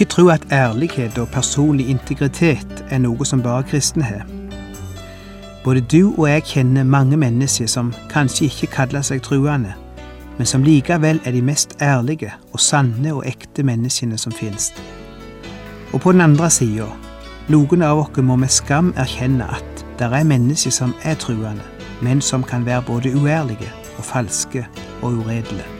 Ikke tro at ærlighet og personlig integritet er noe som bare kristne har. Både du og jeg kjenner mange mennesker som kanskje ikke kaller seg truende, men som likevel er de mest ærlige og sanne og ekte menneskene som finnes. Og på den andre sida, noen av oss må med skam erkjenne at det er mennesker som er truende, men som kan være både uærlige og falske og uredelige.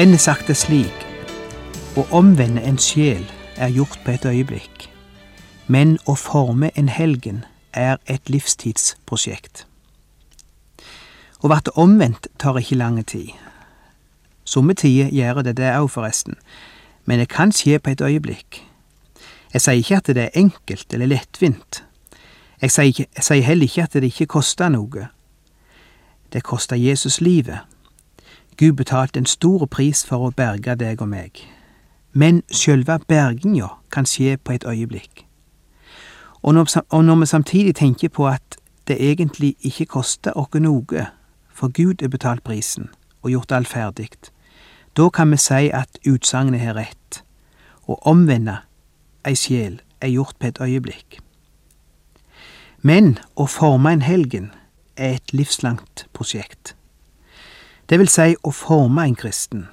Enn er sagt det slik, å omvende en sjel er gjort på et øyeblikk, men å forme en helgen er et livstidsprosjekt. Å bli omvendt tar ikke lang tid. Somme tider gjør det det òg, forresten, men det kan skje på et øyeblikk. Jeg sier ikke at det er enkelt eller lettvint. Jeg sier heller ikke at det ikke koster noe. Det koster Jesus livet. Gud betalte en stor pris for å berge deg og meg. Men sjølve berginga kan skje på et øyeblikk. Og når, og når vi samtidig tenker på at det egentlig ikke koster oss noe, for Gud er betalt prisen og gjort alt ferdig, da kan vi si at utsagnet har rett. Å omvende ei sjel er gjort på et øyeblikk. Men å forme en helgen er et livslangt prosjekt. Det vil si å forme en kristen,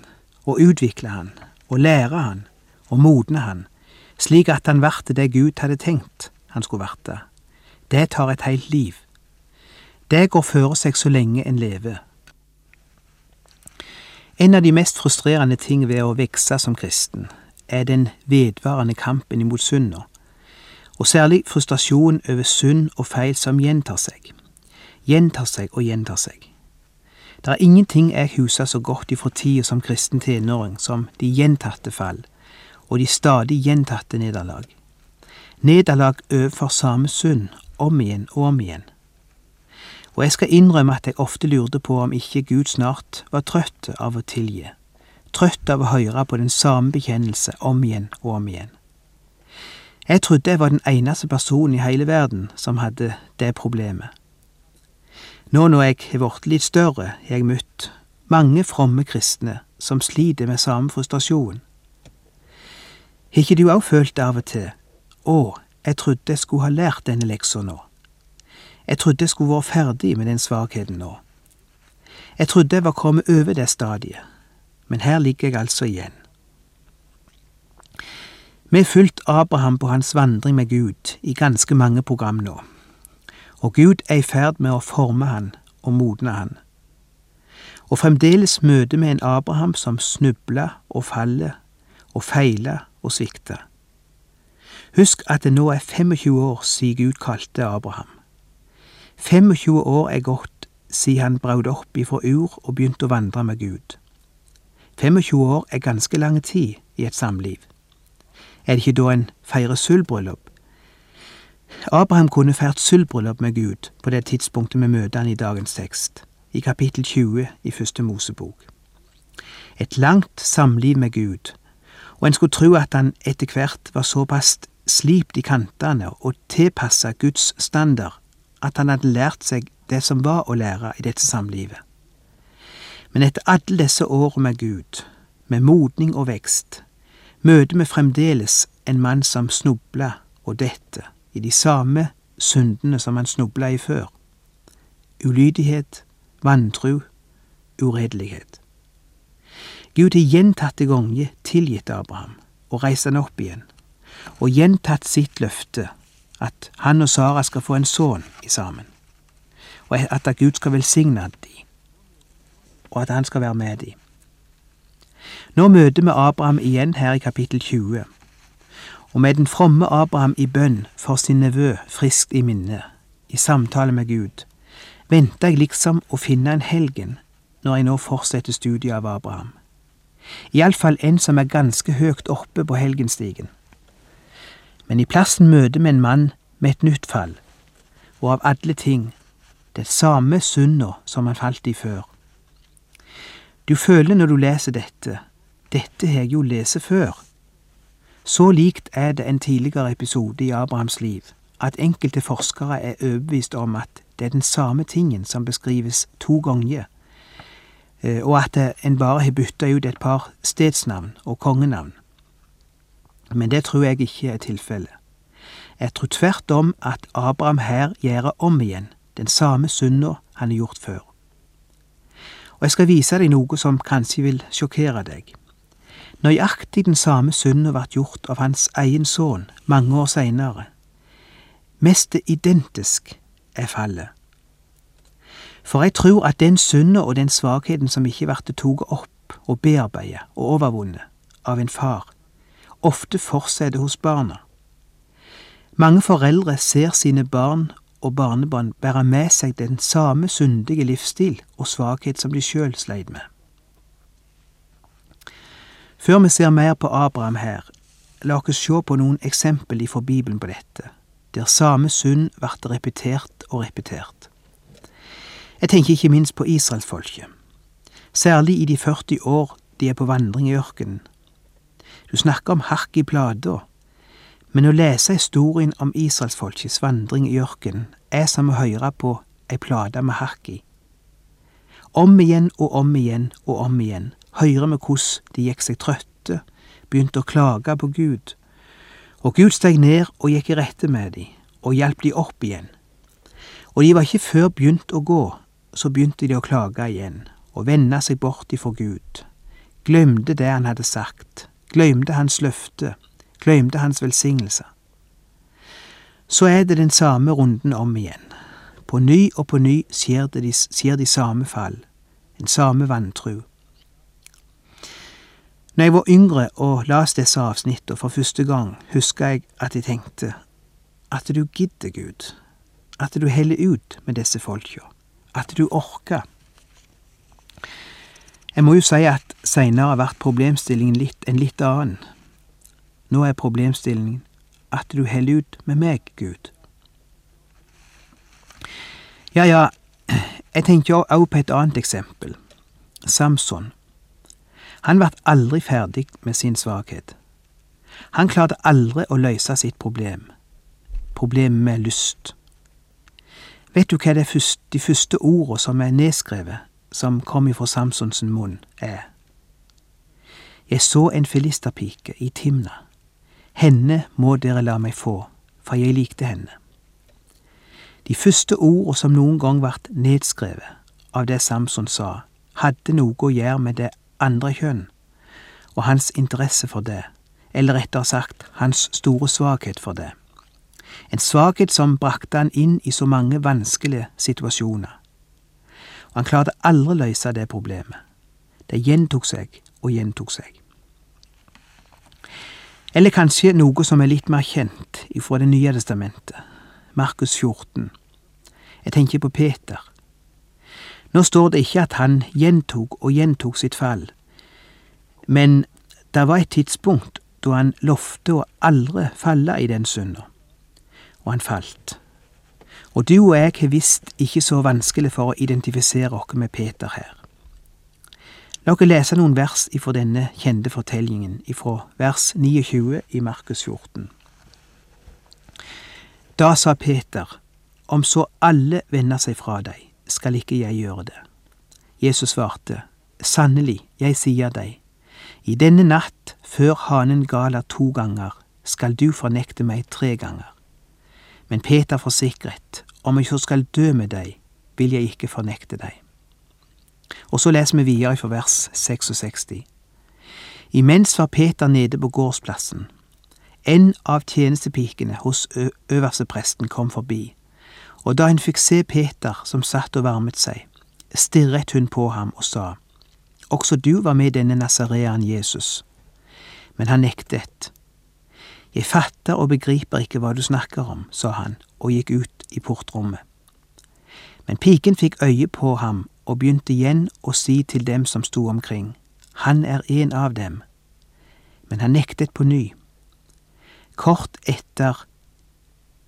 og utvikle han, og lære han, og modne han, slik at han verte det Gud hadde tenkt han skulle varte. Det tar et helt liv. Det går føre seg så lenge en lever. En av de mest frustrerende ting ved å vokse som kristen, er den vedvarende kampen imot synda, og særlig frustrasjon over synd og feil som gjentar seg, gjentar seg og gjentar seg. Det er ingenting jeg husker så godt ifra tida som kristen tenåring som de gjentatte fall og de stadig gjentatte nederlag. Nederlag overfor samme synd, om igjen og om igjen. Og jeg skal innrømme at jeg ofte lurte på om ikke Gud snart var trøtt av å tilgi, trøtt av å høre på den samme bekjennelse om igjen og om igjen. Jeg trodde jeg var den eneste personen i hele verden som hadde det problemet. Nå når jeg har blitt litt større, har jeg møtt mange fromme kristne som sliter med samme frustrasjon. Har ikke du òg følt det av og til? Å, jeg trodde jeg skulle ha lært denne leksa nå. Jeg trodde jeg skulle vært ferdig med den svakheten nå. Jeg trodde jeg var kommet over det stadiet, men her ligger jeg altså igjen. Vi har fulgt Abraham på hans vandring med Gud i ganske mange program nå og Gud er i ferd med å forme han og modne han. Og fremdeles møter vi en Abraham som snubler og faller og feiler og svikter. Husk at det nå er 25 år siden Gud kalte Abraham. 25 år er gått siden han braut opp ifra Ur og begynte å vandre med Gud. 25 år er ganske lang tid i et samliv. Er det ikke da en feirer sølvbryllup? Abraham kunne feirt sølvbryllup med Gud på det tidspunktet vi møter han i dagens tekst, i kapittel 20 i første Mosebok. Et langt samliv med Gud, og en skulle tro at han etter hvert var såpass slipt i kantene og tilpassa Guds standard at han hadde lært seg det som var å lære i dette samlivet. Men etter alle disse årene med Gud, med modning og vekst, møter vi fremdeles en mann som snubler og detter i de samme syndene som han snubla i før. Ulydighet, vantru, uredelighet. Gud har gjentatte ganger tilgitt Abraham og reist han opp igjen, og gjentatt sitt løfte at han og Sara skal få en sønn sammen, og at Gud skal velsigne dem, og at han skal være med dem. Nå møter vi Abraham igjen her i kapittel 20 og med den fromme Abraham i bønn for sin nevø friskt i minne, i samtale med Gud, venter jeg liksom å finne en helgen når jeg nå fortsetter studiet av Abraham. Iallfall en som er ganske høyt oppe på helgenstigen. Men i plassen møter vi en mann med et nytt fall, og av alle ting det samme synda som han falt i før. Du føler når du leser dette, dette har jeg jo lest før. Så likt er det en tidligere episode i Abrahams liv at enkelte forskere er overbevist om at det er den samme tingen som beskrives to ganger, eh, og at en bare har bytta ut et par stedsnavn og kongenavn. Men det tror jeg ikke er tilfellet. Jeg tror tvert om at Abraham her gjør om igjen den samme synda han har gjort før. Og jeg skal vise deg noe som kanskje vil sjokkere deg. Nøyaktig den samme synden ble gjort av hans egen sønn mange år seinere. Mest identisk er fallet. For jeg tror at den synda og den svakheten som ikke ble tatt opp og bearbeidet og overvunnet av en far, ofte fortsetter hos barna. Mange foreldre ser sine barn og barnebarn bære med seg den samme syndige livsstil og svakhet som de sjøl sleit med. Før vi ser mer på Abraham her, la oss se på noen eksempel ifra Bibelen på dette, der samme synd blir repetert og repetert. Jeg tenker ikke minst på israelsfolket, særlig i de 40 år de er på vandring i ørkenen. Du snakker om hakk i plata, men å lese historien om israelsfolkets vandring i ørkenen er som å høre på ei plate med hakk i. Om igjen og om igjen og om igjen hører vi hvordan de gikk seg trøtte, begynte å klage på Gud, og Gud steg ned og gikk i rette med de, og hjalp de opp igjen. Og de var ikke før begynt å gå, så begynte de å klage igjen, og vende seg bort ifra Gud, glemte det han hadde sagt, glemte hans løfte, glemte hans velsignelse. Så er det den samme runden om igjen. På ny og på ny skjer, de, skjer de samme fall, en samme vantru. Når jeg var yngre og las disse avsnittene for første gang, husker jeg at jeg tenkte at du gidder, Gud, at du heller ut med disse folka, at du orker. Jeg må jo si at seinere ble problemstillingen litt en litt annen. Nå er problemstillingen at du heller ut med meg, Gud. Ja, ja, jeg tenker òg på et annet eksempel. Samson. Han ble aldri ferdig med sin svakhet. Han klarte aldri å løse sitt problem, problemet med lyst. Vet du hva de første ordene som er nedskrevet, som kom ifra Samsons munn, er? Jeg så en filisterpike i Timna. Henne må dere la meg få, for jeg likte henne. De første ordene som noen gang ble nedskrevet av det Samson sa, hadde noe å gjøre med det andre kjønn og hans interesse for det, eller rettere sagt hans store svakhet for det. En svakhet som brakte han inn i så mange vanskelige situasjoner. Og han klarte aldri å løse det problemet. Det gjentok seg og gjentok seg. Eller kanskje noe som er litt mer kjent ifra Det nye testamentet, Markus 14. Jeg tenker på Peter. Nå står det ikke at han gjentok og gjentok sitt fall, men det var et tidspunkt da han lovte å aldri falle i den synda, og han falt. Og du og jeg har visst ikke så vanskelig for å identifisere oss med Peter her. La oss lese noen vers ifra denne kjente fortellingen, ifra vers 29 i Markus 14. Da sa Peter, om så alle vender seg fra deg, skal ikke jeg gjøre det. Jesus svarte, sannelig, jeg sier deg, i denne natt, før hanen galer to ganger, skal du fornekte meg tre ganger. Men Peter forsikret, om jeg så skal dø med deg, vil jeg ikke fornekte deg. Og så leser vi videre fra vers 66. Imens var Peter nede på gårdsplassen. En av tjenestepikene hos øverstepresten kom forbi, og da hun fikk se Peter som satt og varmet seg, stirret hun på ham og sa, Også du var med denne nasarean Jesus. Men han nektet. Jeg fatter og begriper ikke hva du snakker om, sa han og gikk ut i portrommet. Men piken fikk øye på ham og begynte igjen å si til dem som sto omkring, Han er en av dem. Men han nektet på ny. Kort etter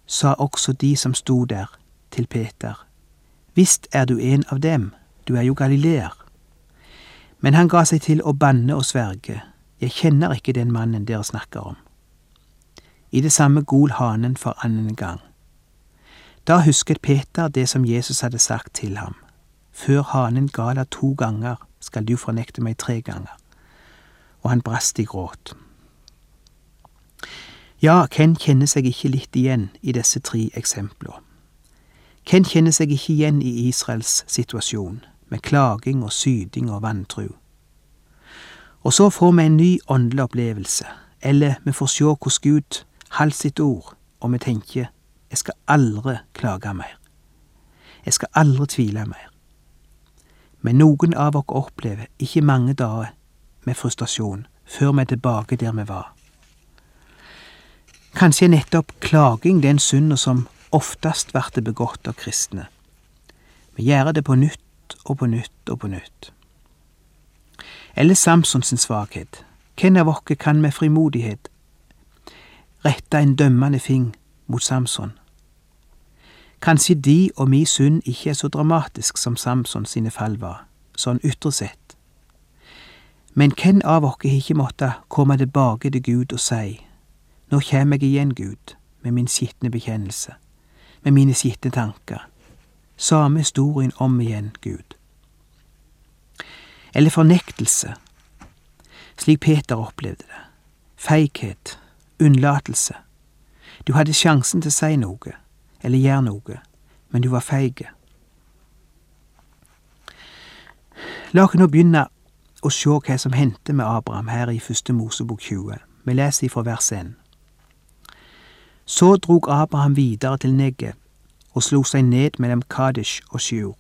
sa også de som sto der, til Peter, Visst er du en av dem, du er jo galileer. Men han ga seg til å banne og sverge, Jeg kjenner ikke den mannen dere snakker om. I det samme gol hanen for annen gang. Da husket Peter det som Jesus hadde sagt til ham. Før hanen gala to ganger skal du fornekte meg tre ganger. Og han brast i gråt. Ja, hvem kjenner seg ikke litt igjen i disse tre eksemplene. Hvem kjenner seg ikke igjen i Israels situasjon, med klaging og syding og vantru. Og så får vi en ny åndelig opplevelse, eller vi får se hvordan Gud holder sitt ord, og vi tenker jeg skal aldri klage mer. Jeg skal aldri tvile mer. Men noen av oss opplever ikke mange dager med frustrasjon før vi er tilbake der vi var. Kanskje nettopp klaging den synda som oftest blir begått av kristne. Vi gjør det på nytt og på nytt og på nytt. Eller Samsons svakhet. Hvem av oss kan med frimodighet rette en dømmende fing mot Samson? Kanskje de og mi synd ikke er så dramatisk som Samson sine fall var, sånn ytre sett. Men hvem av oss har ikke måttet komme tilbake til Gud og si, nå kjem jeg igjen, Gud, med min skitne bekjennelse, med mine skitne tanker, samme historien om igjen, Gud. Eller fornektelse, slik Peter opplevde det, feighet, unnlatelse. Du hadde sjansen til å si noe, eller gjøre noe, men du var feig. La oss nå begynne å se hva som hendte med Abraham her i første Mosebok 20. Vi leser ifra vers 1. Så drog Abraham videre til Negev og slo seg ned mellom Kadesh og Sjur.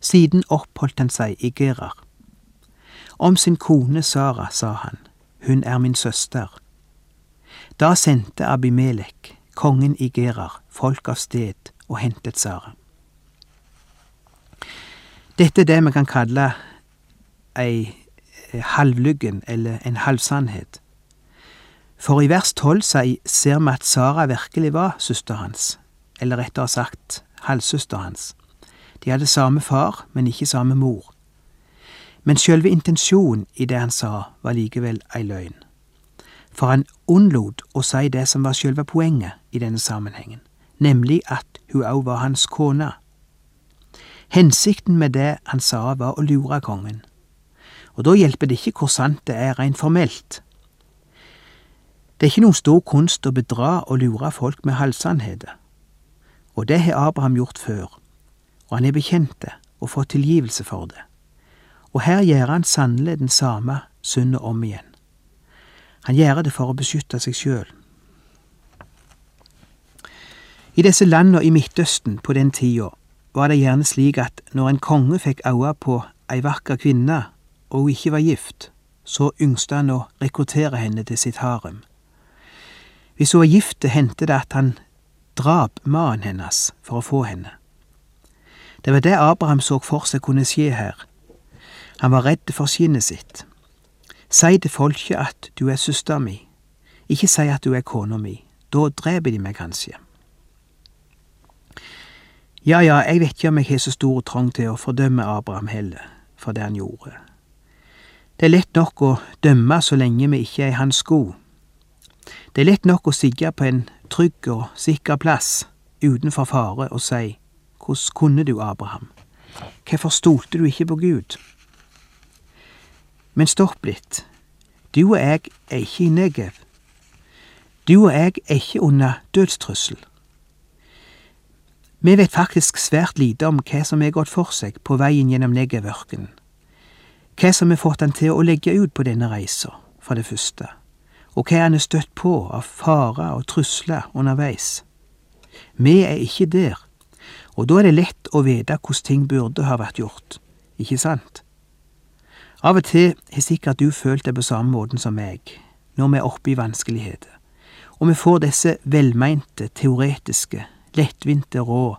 Siden oppholdt han seg i Gerar. Om sin kone Sara sa han, hun er min søster. Da sendte Abimelek, kongen i Gerar, folk av sted og hentet Sara. Dette er det vi kan kalle ei halvlyggen eller en halvsannhet. For i vers tolv ser vi at Sara virkelig var søster hans, eller rettere sagt halvsøster hans. De hadde samme far, men ikke samme mor. Men sjølve intensjonen i det han sa, var likevel ei løgn. For han unnlot å si det som var sjølve poenget i denne sammenhengen, nemlig at hun òg var hans kone. Hensikten med det han sa, var å lure kongen. Og da hjelper det ikke hvor sant det er rent formelt. Det er ikke noen stor kunst å bedra og lure folk med halvsannheter. Og det har Abraham gjort før, og han er bekjent det og fått tilgivelse for det. Og her gjør han sannelig den samme synda om igjen. Han gjør det for å beskytte seg sjøl. I disse landene i Midtøsten på den tida var det gjerne slik at når en konge fikk øye på ei vakker kvinne, og hun ikke var gift, så yngste han å rekruttere henne til sitt harem. Hvis hun var gift, hendte det at han drap mannen hennes for å få henne. Det var det Abraham så for seg kunne skje her. Han var redd for skinnet sitt. Si til folket at du er søster mi, ikke si at du er kona mi, da dreper de meg kanskje. Ja, ja, jeg vet ikke om jeg har så stor trang til å fordømme Abraham heller, for det han gjorde. Det er lett nok å dømme så lenge vi ikke er i hans sko. Det er lett nok å sigge på en trygg og sikker plass utenfor fare og si hvordan kunne du, Abraham, hvorfor stolte du ikke på Gud? Men stopp litt, du og jeg er ikke i Negev. Du og jeg er ikke under dødstrussel. Vi vet faktisk svært lite om hva som er gått for seg på veien gjennom Negevørkenen. Hva som har fått han til å legge ut på denne reisa, for det første, og hva han er støtt på av farer og trusler underveis. Vi er ikke der, og da er det lett å vite hvordan ting burde ha vært gjort, ikke sant? Av og til har sikkert du følt det på samme måten som meg, når vi er oppe i vanskeligheter, og vi får disse velmeinte, teoretiske, lettvinte råd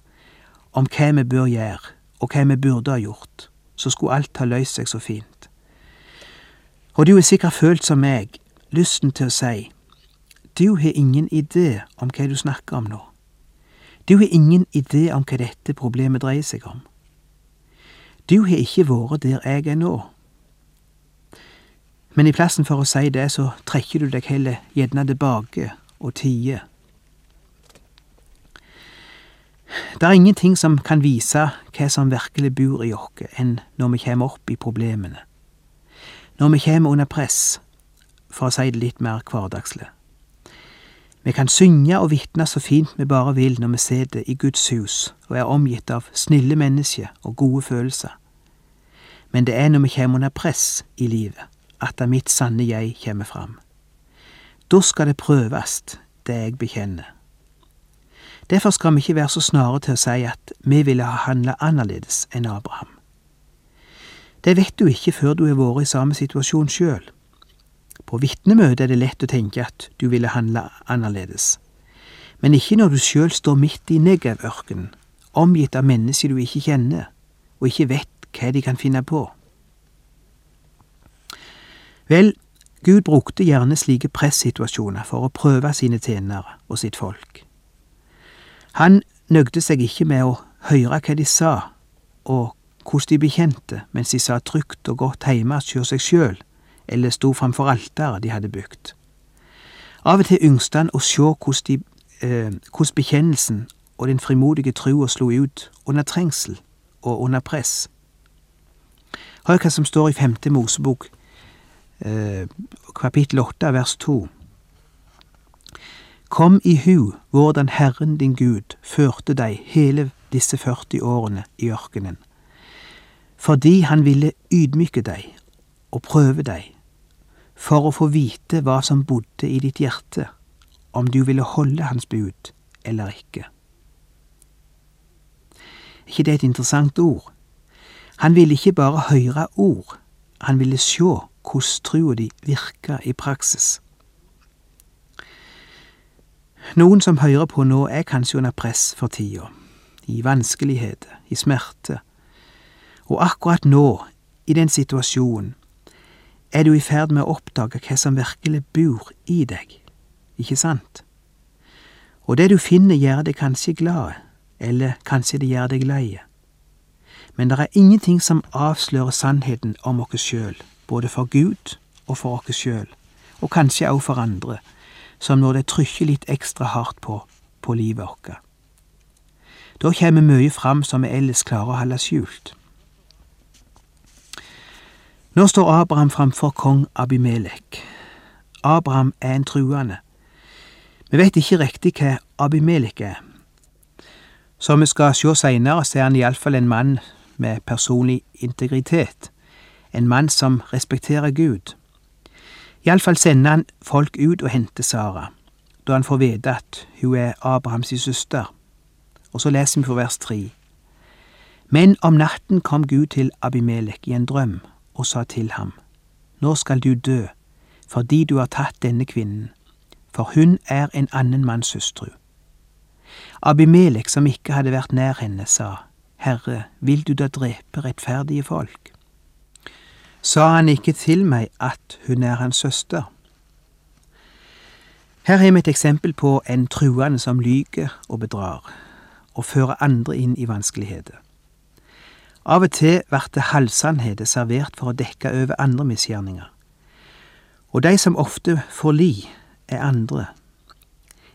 om hva vi bør gjøre, og hva vi burde ha gjort, så skulle alt ha løst seg så fint. Og du har sikkert følt som meg, lysten til å si, du har ingen idé om hva du snakker om nå. Du har ingen idé om hva dette problemet dreier seg om. Du har ikke vært der jeg er nå. Men i plassen for å si det, så trekker du deg heller gjerne tilbake og tier. Det er ingenting som kan vise hva som virkelig bor i oss, enn når vi kommer opp i problemene. Når vi kommer under press, for å si det litt mer hverdagslig. Vi kan synge og vitne så fint vi bare vil når vi sitter i Guds hus og er omgitt av snille mennesker og gode følelser. Men det er når vi kommer under press i livet, at det mitt sanne jeg kommer fram. Da skal det prøves, det jeg bekjenner. Derfor skal vi ikke være så snare til å si at vi ville ha handla annerledes enn Abraham. Det vet du ikke før du har vært i samme situasjon sjøl. På vitnemøtet er det lett å tenke at du ville handle annerledes, men ikke når du sjøl står midt i Negev-ørkenen, omgitt av mennesker du ikke kjenner, og ikke vet hva de kan finne på. Vel, Gud brukte gjerne slike pressituasjoner for å prøve sine tjenere og sitt folk. Han nøgde seg ikke med å høre hva de sa, og hvordan de bekjente mens de sa trygt og godt hjemme hos seg sjøl, eller sto framfor alteret de hadde bygd. Av og til yngste han å se hvordan, de, eh, hvordan bekjennelsen og den frimodige trua slo ut under trengsel og under press. Hør hva som står i femte Mosebok, eh, kapittel åtte, vers to. Kom i hu hvordan Herren din Gud førte deg hele disse 40 årene i ørkenen, fordi han ville ydmyke deg og prøve deg, for å få vite hva som bodde i ditt hjerte, om du ville holde hans bud eller ikke. Er ikke det et interessant ord? Han ville ikke bare høre ord, han ville sjå hvordan trua di virka i praksis. Noen som hører på nå, er kanskje under press for tida, i vanskeligheter, i smerte. Og akkurat nå, i den situasjonen, er du i ferd med å oppdage hva som virkelig bor i deg, ikke sant? Og det du finner, gjør deg kanskje glad, eller kanskje det gjør deg lei. Men det er ingenting som avslører sannheten om oss sjøl, både for Gud og for oss sjøl, og kanskje også for andre som når det trykker litt ekstra hardt på på livet vårt. Da kommer mye fram som vi ellers klarer å holde skjult. Nå står Abraham framfor kong Abimelek. Abraham er en truende. Vi vet ikke riktig hva Abimelek er. Som vi skal se seinere, så er han iallfall en mann med personlig integritet, en mann som respekterer Gud. Iallfall sender han folk ut og henter Sara, da han får vite at hun er Abrahams søster. Og så leser vi på vers tre. Men om natten kom Gud til Abimelek i en drøm og sa til ham, Nå skal du dø, fordi du har tatt denne kvinnen, for hun er en annen manns hustru. Abimelek, som ikke hadde vært nær henne, sa, Herre, vil du da drepe rettferdige folk? Sa han ikke til meg at hun er hans søster? Her har vi et eksempel på en truende som lyger og bedrar, og fører andre inn i vanskeligheter. Av og til blir halvsannheter servert for å dekke over andre misgjerninger. Og de som ofte får li, er andre.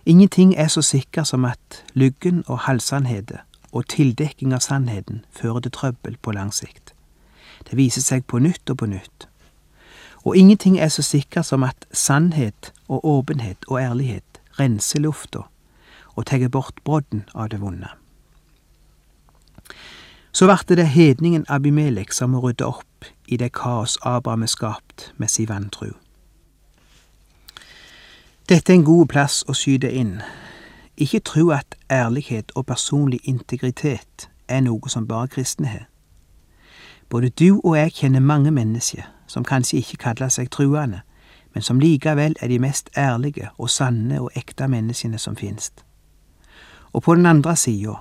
Ingenting er så sikker som at lyggen og halvsannheter og tildekking av sannheten fører til trøbbel på lang sikt. Det viser seg på nytt og på nytt. Og ingenting er så sikkert som at sannhet og åpenhet og ærlighet renser lufta og tar bort brodden av det vonde. Så varte det hedningen Abimelek som må rydde opp i det kaos Abraham er skapt med sin vantru. Dette er en god plass å skyte inn. Ikke tro at ærlighet og personlig integritet er noe som bare kristne har. Både du og jeg kjenner mange mennesker som kanskje ikke kaller seg truende, men som likevel er de mest ærlige og sanne og ekte menneskene som finnes. Og på den andre sida,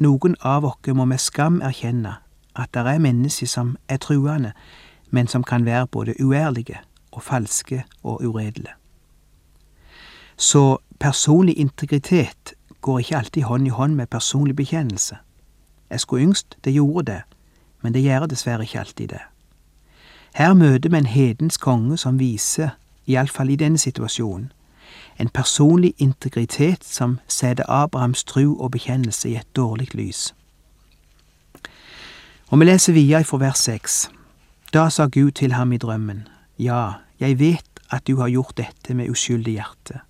noen av oss må med skam erkjenne at det er mennesker som er truende, men som kan være både uærlige og falske og uredelige. Så personlig integritet går ikke alltid hånd i hånd med personlig bekjennelse. Jeg skulle yngst det gjorde det, men det gjør dessverre ikke alltid det. Her møter vi en hedens konge som viser, iallfall i denne situasjonen, en personlig integritet som setter Abrahams tru og bekjennelse i et dårlig lys. Og vi leser videre fra vers seks. Da sa Gud til ham i drømmen, Ja, jeg vet at du har gjort dette med uskyldig hjerte.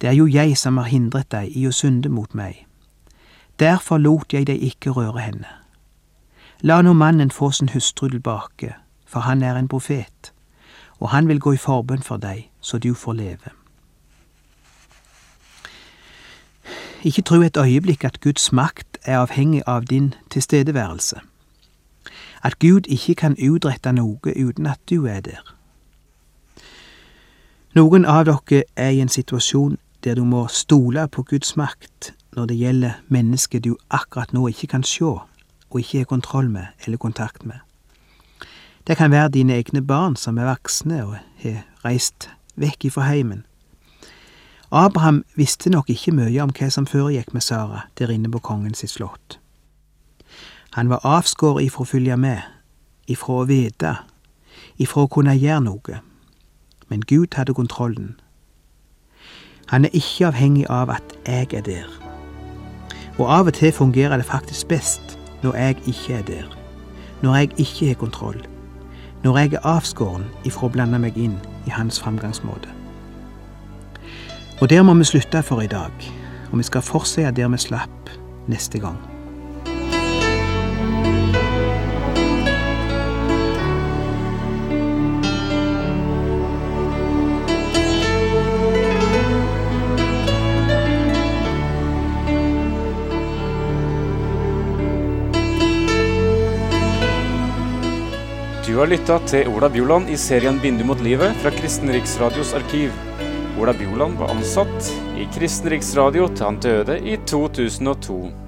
Det er jo jeg som har hindret deg i å synde mot meg. Derfor lot jeg deg ikke røre henne. La nå mannen få sin hustru tilbake, for han er en profet, og han vil gå i forbønn for deg, så du får leve. Ikke tro et øyeblikk at Guds makt er avhengig av din tilstedeværelse. At Gud ikke kan utrette noe uten at du er der. Noen av dere er i en situasjon der du må stole på Guds makt når det gjelder mennesker du akkurat nå ikke kan se og ikke har kontroll med eller kontakt med. Det kan være dine egne barn som er voksne og har reist vekk ifra heimen. Abraham visste nok ikke mye om hva som foregikk med Sara der inne på kongens slott. Han var avskåret ifra å følge med, ifra å vite, ifra å kunne gjøre noe. Men Gud hadde kontrollen. Han er ikke avhengig av at jeg er der. Og av og til fungerer det faktisk best når jeg ikke er der, når jeg ikke har kontroll, når jeg er avskåren ifra å blande meg inn i hans framgangsmåte. Og der må vi slutte for i dag, og vi skal fortsette der vi slapp neste gang. Du har lytta til Ola Bjuland i serien 'Vindu mot livet' fra Kristen Riksradios arkiv. Ola Bjoland var ansatt i Kristen Riksradio til han døde i 2002.